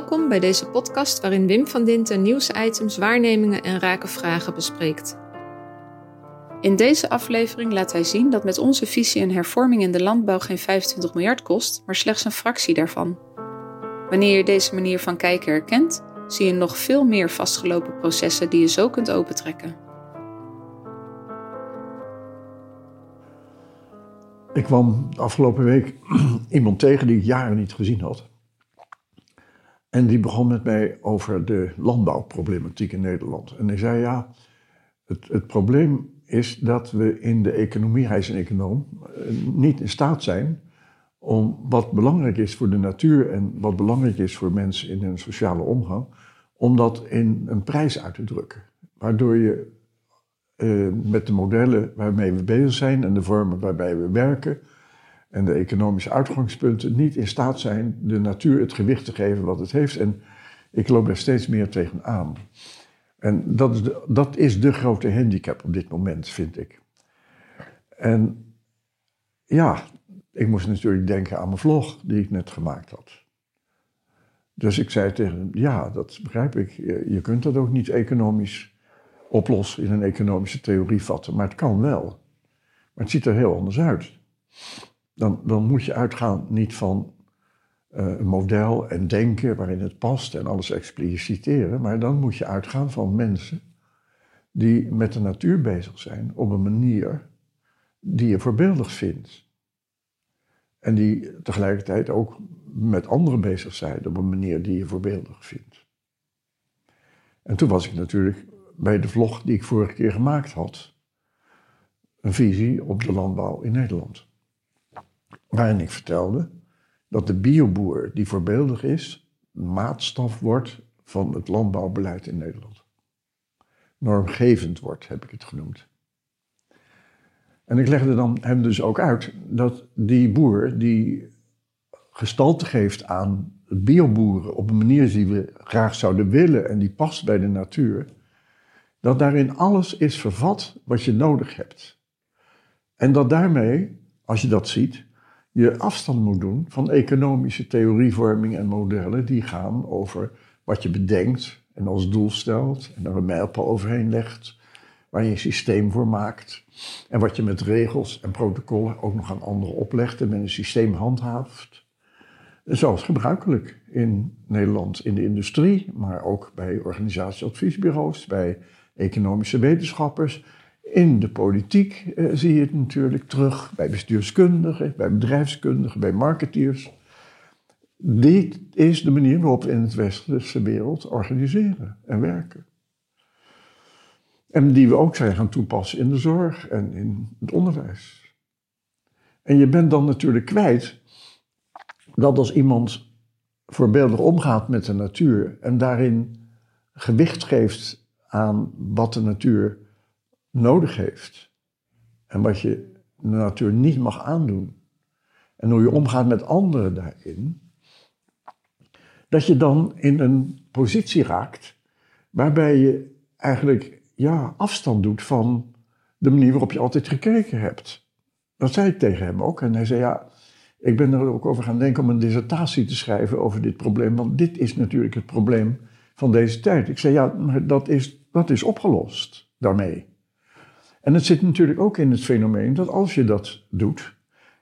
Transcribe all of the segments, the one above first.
Welkom bij deze podcast waarin Wim van Dinten nieuwsitems, waarnemingen en rake vragen bespreekt. In deze aflevering laat hij zien dat met onze visie een hervorming in de landbouw geen 25 miljard kost, maar slechts een fractie daarvan. Wanneer je deze manier van kijken herkent, zie je nog veel meer vastgelopen processen die je zo kunt opentrekken. Ik kwam afgelopen week iemand tegen die ik jaren niet gezien had. En die begon met mij over de landbouwproblematiek in Nederland. En hij zei, ja, het, het probleem is dat we in de economie, hij is een econoom, eh, niet in staat zijn om wat belangrijk is voor de natuur en wat belangrijk is voor mensen in hun sociale omgang, om dat in een prijs uit te drukken. Waardoor je uh, met de modellen waarmee we bezig zijn en de vormen waarbij we werken en de economische uitgangspunten niet in staat zijn de natuur het gewicht te geven wat het heeft. En ik loop daar steeds meer tegenaan. En dat is, de, dat is de grote handicap op dit moment, vind ik. En ja, ik moest natuurlijk denken aan mijn vlog die ik net gemaakt had. Dus ik zei tegen hem, ja, dat begrijp ik. Je kunt dat ook niet economisch oplossen in een economische theorie vatten, maar het kan wel. Maar het ziet er heel anders uit. Dan, dan moet je uitgaan niet van uh, een model en denken waarin het past en alles expliciteren, maar dan moet je uitgaan van mensen die met de natuur bezig zijn op een manier die je voorbeeldig vindt. En die tegelijkertijd ook met anderen bezig zijn op een manier die je voorbeeldig vindt. En toen was ik natuurlijk bij de vlog die ik vorige keer gemaakt had, een visie op de landbouw in Nederland. Waarin ik vertelde dat de bioboer die voorbeeldig is, maatstaf wordt van het landbouwbeleid in Nederland. Normgevend wordt, heb ik het genoemd. En ik legde dan hem dus ook uit dat die boer die gestalte geeft aan bioboeren op een manier die we graag zouden willen en die past bij de natuur, dat daarin alles is vervat wat je nodig hebt. En dat daarmee, als je dat ziet, je afstand moet doen van economische theorievorming en modellen die gaan over wat je bedenkt en als doel stelt en er een mijlpaal overheen legt, waar je een systeem voor maakt en wat je met regels en protocollen ook nog aan anderen oplegt en met een systeem handhaaft. Zoals gebruikelijk in Nederland in de industrie, maar ook bij organisatieadviesbureaus, bij economische wetenschappers in de politiek eh, zie je het natuurlijk terug, bij bestuurskundigen, bij bedrijfskundigen, bij marketeers. Dit is de manier waarop we in het westerse wereld organiseren en werken. En die we ook zijn gaan toepassen in de zorg en in het onderwijs. En je bent dan natuurlijk kwijt dat als iemand voorbeeldig omgaat met de natuur en daarin gewicht geeft aan wat de natuur nodig heeft. En wat je de natuur niet mag aandoen. En hoe je omgaat met anderen daarin. Dat je dan in een positie raakt waarbij je eigenlijk ja, afstand doet van de manier waarop je altijd gekeken hebt. Dat zei ik tegen hem ook. En hij zei, ja, ik ben er ook over gaan denken om een dissertatie te schrijven over dit probleem. Want dit is natuurlijk het probleem van deze tijd. Ik zei, ja, maar dat is, dat is opgelost daarmee. En het zit natuurlijk ook in het fenomeen dat als je dat doet,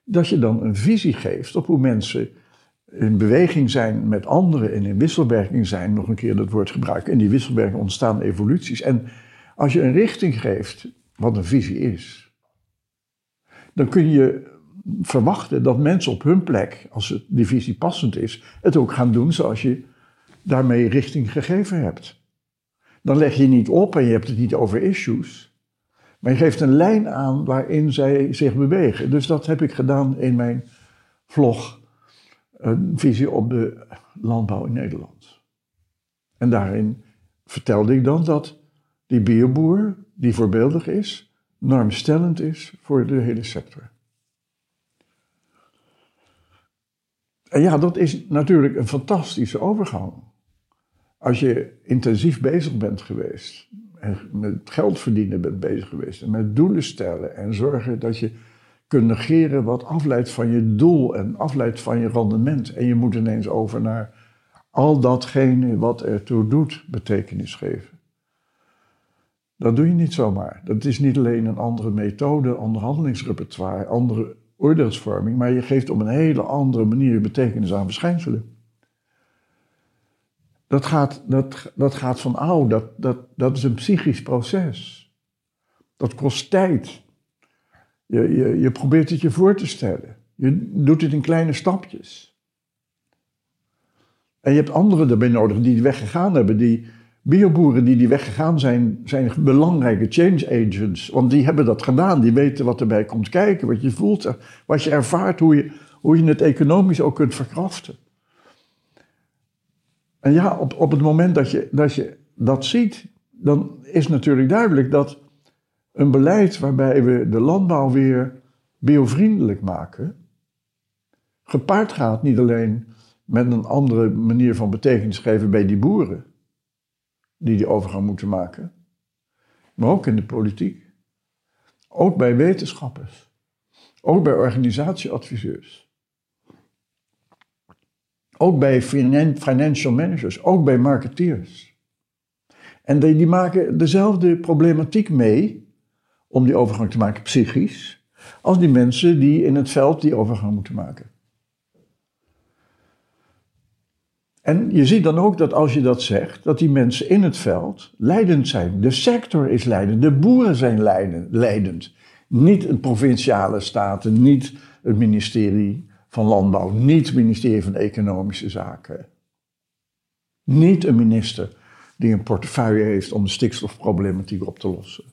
dat je dan een visie geeft op hoe mensen in beweging zijn met anderen en in wisselwerking zijn, nog een keer dat woord gebruiken. In die wisselwerking ontstaan evoluties. En als je een richting geeft, wat een visie is, dan kun je verwachten dat mensen op hun plek, als die visie passend is, het ook gaan doen zoals je daarmee richting gegeven hebt. Dan leg je niet op en je hebt het niet over issues. Maar je geeft een lijn aan waarin zij zich bewegen. Dus dat heb ik gedaan in mijn vlog, een visie op de landbouw in Nederland. En daarin vertelde ik dan dat die bioboer, die voorbeeldig is, normstellend is voor de hele sector. En ja, dat is natuurlijk een fantastische overgang. Als je intensief bezig bent geweest en met geld verdienen bent bezig geweest. En met doelen stellen en zorgen dat je kunt negeren wat afleidt van je doel en afleidt van je rendement. En je moet ineens over naar al datgene wat ertoe doet betekenis geven. Dat doe je niet zomaar. Dat is niet alleen een andere methode, ander handelingsrepertoire, andere oordeelsvorming, maar je geeft op een hele andere manier betekenis aan verschijnselen. Dat gaat, dat, dat gaat van oud, dat, dat, dat is een psychisch proces. Dat kost tijd. Je, je, je probeert het je voor te stellen. Je doet het in kleine stapjes. En je hebt anderen erbij nodig die die weg gegaan hebben. Die bioboeren die die weg gegaan zijn, zijn belangrijke change agents. Want die hebben dat gedaan. Die weten wat erbij komt kijken, wat je voelt, wat je ervaart, hoe je, hoe je het economisch ook kunt verkraften. En ja, op, op het moment dat je, dat je dat ziet, dan is natuurlijk duidelijk dat een beleid waarbij we de landbouw weer biovriendelijk maken, gepaard gaat niet alleen met een andere manier van betekenis geven bij die boeren, die die overgang moeten maken, maar ook in de politiek, ook bij wetenschappers, ook bij organisatieadviseurs. Ook bij financial managers, ook bij marketeers. En die, die maken dezelfde problematiek mee om die overgang te maken psychisch, als die mensen die in het veld die overgang moeten maken. En je ziet dan ook dat als je dat zegt, dat die mensen in het veld leidend zijn. De sector is leidend, de boeren zijn leidend. Niet een provinciale staten, niet het ministerie van Landbouw, niet het ministerie van Economische Zaken. Niet een minister die een portefeuille heeft om de stikstofproblematiek op te lossen.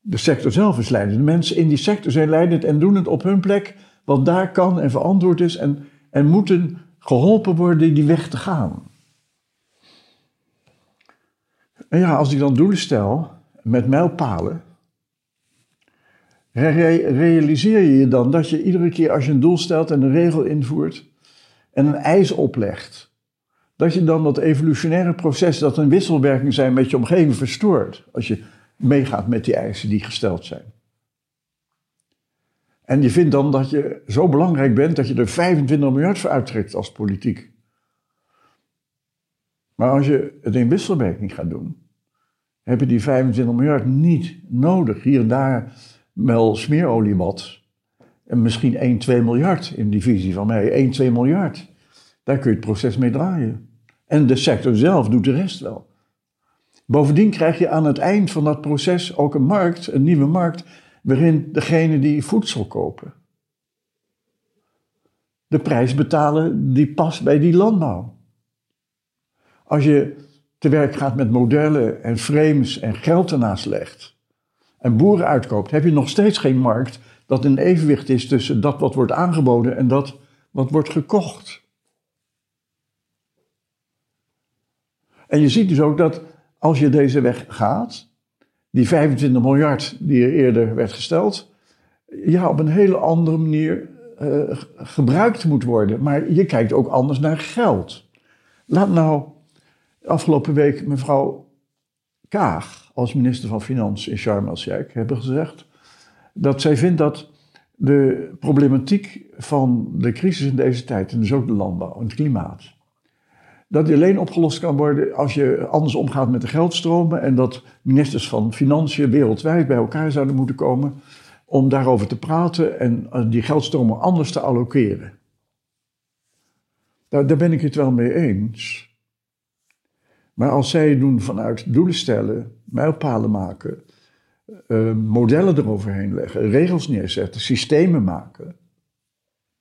De sector zelf is leidend. De mensen in die sector zijn leidend en doen het op hun plek wat daar kan en verantwoord is en, en moeten geholpen worden die weg te gaan. En ja, als ik dan doelen stel met mijlpalen, realiseer je je dan dat je iedere keer als je een doel stelt en een regel invoert en een eis oplegt, dat je dan dat evolutionaire proces dat een wisselwerking zijn met je omgeving verstoort als je meegaat met die eisen die gesteld zijn. En je vindt dan dat je zo belangrijk bent dat je er 25 miljard voor uittrekt als politiek. Maar als je het in wisselwerking gaat doen, heb je die 25 miljard niet nodig. Hier en daar wel smeerolie wat. En misschien 1, 2 miljard in die visie van mij. 1, 2 miljard. Daar kun je het proces mee draaien. En de sector zelf doet de rest wel. Bovendien krijg je aan het eind van dat proces ook een markt, een nieuwe markt, waarin degene die voedsel kopen, de prijs betalen die past bij die landbouw. Als je te werk gaat met modellen en frames en geld ernaast legt en boeren uitkoopt, heb je nog steeds geen markt dat in evenwicht is tussen dat wat wordt aangeboden en dat wat wordt gekocht. En je ziet dus ook dat als je deze weg gaat, die 25 miljard die er eerder werd gesteld, ja, op een hele andere manier uh, gebruikt moet worden. Maar je kijkt ook anders naar geld. Laat nou afgelopen week mevrouw Kaag als minister van Financiën in Sharm el-Sheikh hebben gezegd dat zij vindt dat de problematiek van de crisis in deze tijd, en dus ook de landbouw en het klimaat, dat die alleen opgelost kan worden als je anders omgaat met de geldstromen en dat ministers van Financiën wereldwijd bij elkaar zouden moeten komen om daarover te praten en eh, die geldstromen anders te allokeren. Daar, daar ben ik het wel mee eens. Maar als zij doen vanuit doelen stellen, mijlpalen maken, uh, modellen eroverheen leggen, regels neerzetten, systemen maken,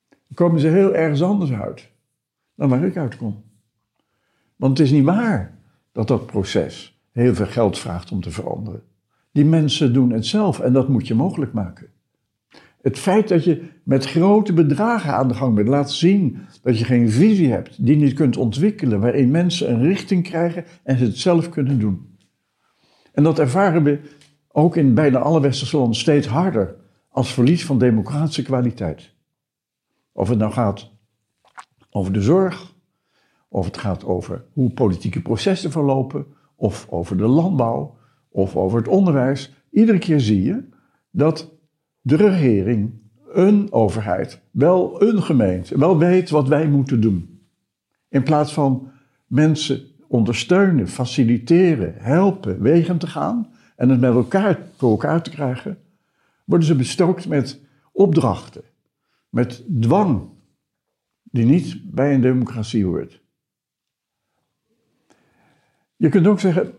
dan komen ze heel ergens anders uit dan waar ik uitkom. Want het is niet waar dat dat proces heel veel geld vraagt om te veranderen. Die mensen doen het zelf en dat moet je mogelijk maken. Het feit dat je met grote bedragen aan de gang bent, laat zien dat je geen visie hebt, die niet kunt ontwikkelen, waarin mensen een richting krijgen en ze het zelf kunnen doen. En dat ervaren we ook in bijna alle westerse landen steeds harder als verlies van democratische kwaliteit. Of het nou gaat over de zorg, of het gaat over hoe politieke processen verlopen, of over de landbouw, of over het onderwijs. Iedere keer zie je dat de regering, een overheid, wel een gemeente, wel weet wat wij moeten doen. In plaats van mensen ondersteunen, faciliteren, helpen, wegen te gaan en het met elkaar voor elkaar te krijgen, worden ze bestookt met opdrachten, met dwang, die niet bij een democratie hoort. Je kunt ook zeggen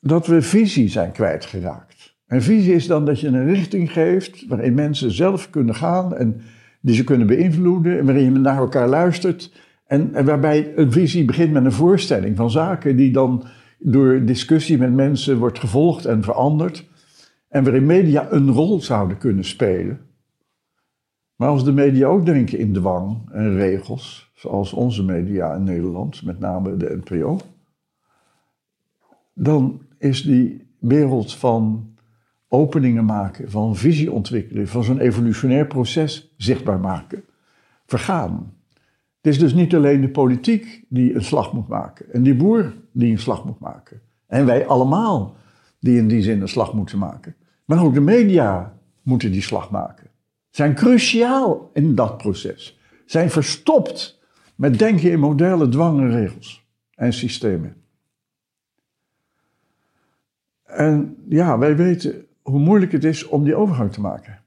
dat we visie zijn kwijtgeraakt. En visie is dan dat je een richting geeft waarin mensen zelf kunnen gaan en die ze kunnen beïnvloeden en waarin je naar elkaar luistert. En, en waarbij een visie begint met een voorstelling van zaken die dan door discussie met mensen wordt gevolgd en veranderd. En waarin media een rol zouden kunnen spelen. Maar als de media ook denken in dwang en regels, zoals onze media in Nederland, met name de NPO, dan is die wereld van openingen maken, van visie ontwikkelen, van zo'n evolutionair proces zichtbaar maken, vergaan. Het is dus niet alleen de politiek die een slag moet maken en die boer die een slag moet maken. En wij allemaal die in die zin een slag moeten maken. Maar ook de media moeten die slag maken. Zijn cruciaal in dat proces. Zijn verstopt met denken in modellen, dwang en regels en systemen. En ja, wij weten hoe moeilijk het is om die overgang te maken.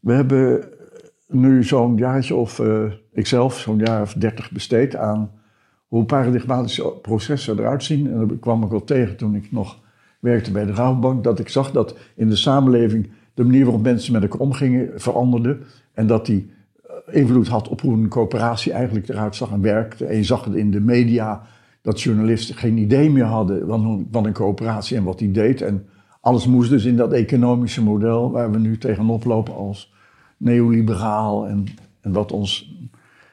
We hebben nu zo'n jaartje of, uh, ikzelf, zo'n jaar of dertig besteed aan hoe paradigmatische processen eruit zien. En dat kwam ik wel tegen toen ik nog werkte bij de Rabobank, dat ik zag dat in de samenleving de manier waarop mensen met elkaar omgingen veranderde. En dat die eh, invloed had op hoe een coöperatie eigenlijk eruit zag en werkte. En je zag het in de media, dat journalisten geen idee meer hadden van een coöperatie en wat die deed. En alles moest dus in dat economische model waar we nu tegenop lopen als neoliberaal en, en wat ons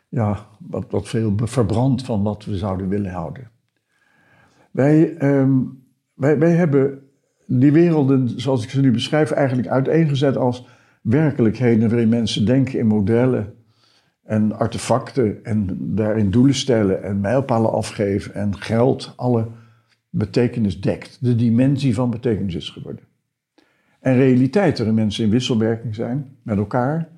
ja, wat, wat veel verbrandt van wat we zouden willen houden. Wij, um, wij, wij hebben die werelden, zoals ik ze nu beschrijf, eigenlijk uiteengezet als werkelijkheden waarin mensen denken in modellen en artefacten en daarin doelen stellen en mijlpalen afgeven en geld alle betekenis dekt. De dimensie van betekenis is geworden. En realiteit waarin mensen in wisselwerking zijn met elkaar,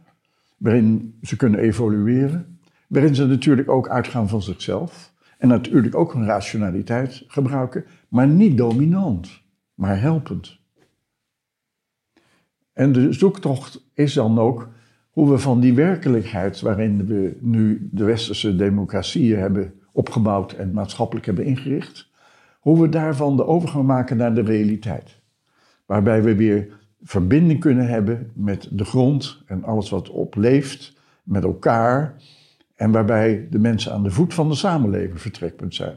waarin ze kunnen evolueren, waarin ze natuurlijk ook uitgaan van zichzelf en natuurlijk ook hun rationaliteit gebruiken, maar niet dominant, maar helpend. En de zoektocht is dan ook hoe we van die werkelijkheid waarin we nu de westerse democratieën hebben opgebouwd en maatschappelijk hebben ingericht, hoe we daarvan de overgang maken naar de realiteit. Waarbij we weer verbinding kunnen hebben met de grond en alles wat opleeft, met elkaar. En waarbij de mensen aan de voet van de samenleving vertrekpunt zijn.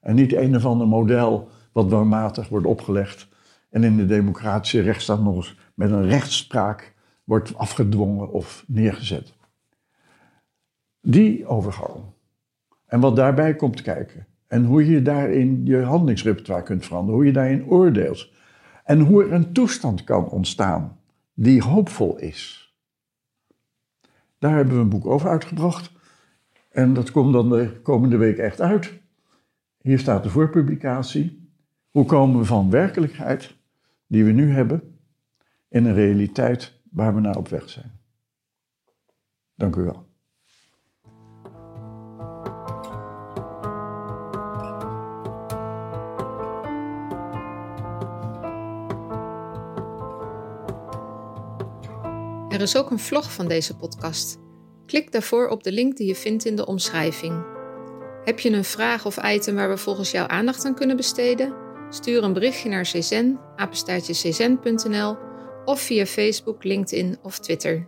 En niet een of ander model wat normatig wordt opgelegd en in de democratische rechtsstaat nog eens met een rechtspraak wordt afgedwongen of neergezet. Die overgang. En wat daarbij komt kijken. En hoe je daarin je handelingsrepertoire kunt veranderen. Hoe je daarin oordeelt. En hoe er een toestand kan ontstaan die hoopvol is. Daar hebben we een boek over uitgebracht. En dat komt dan de komende week echt uit. Hier staat de voorpublicatie. Hoe komen we van werkelijkheid die we nu hebben in een realiteit waar we naar op weg zijn? Dank u wel. Er is ook een vlog van deze podcast. Klik daarvoor op de link die je vindt in de omschrijving. Heb je een vraag of item waar we volgens jou aandacht aan kunnen besteden? Stuur een berichtje naar czen, apenstaartje of via Facebook, LinkedIn of Twitter.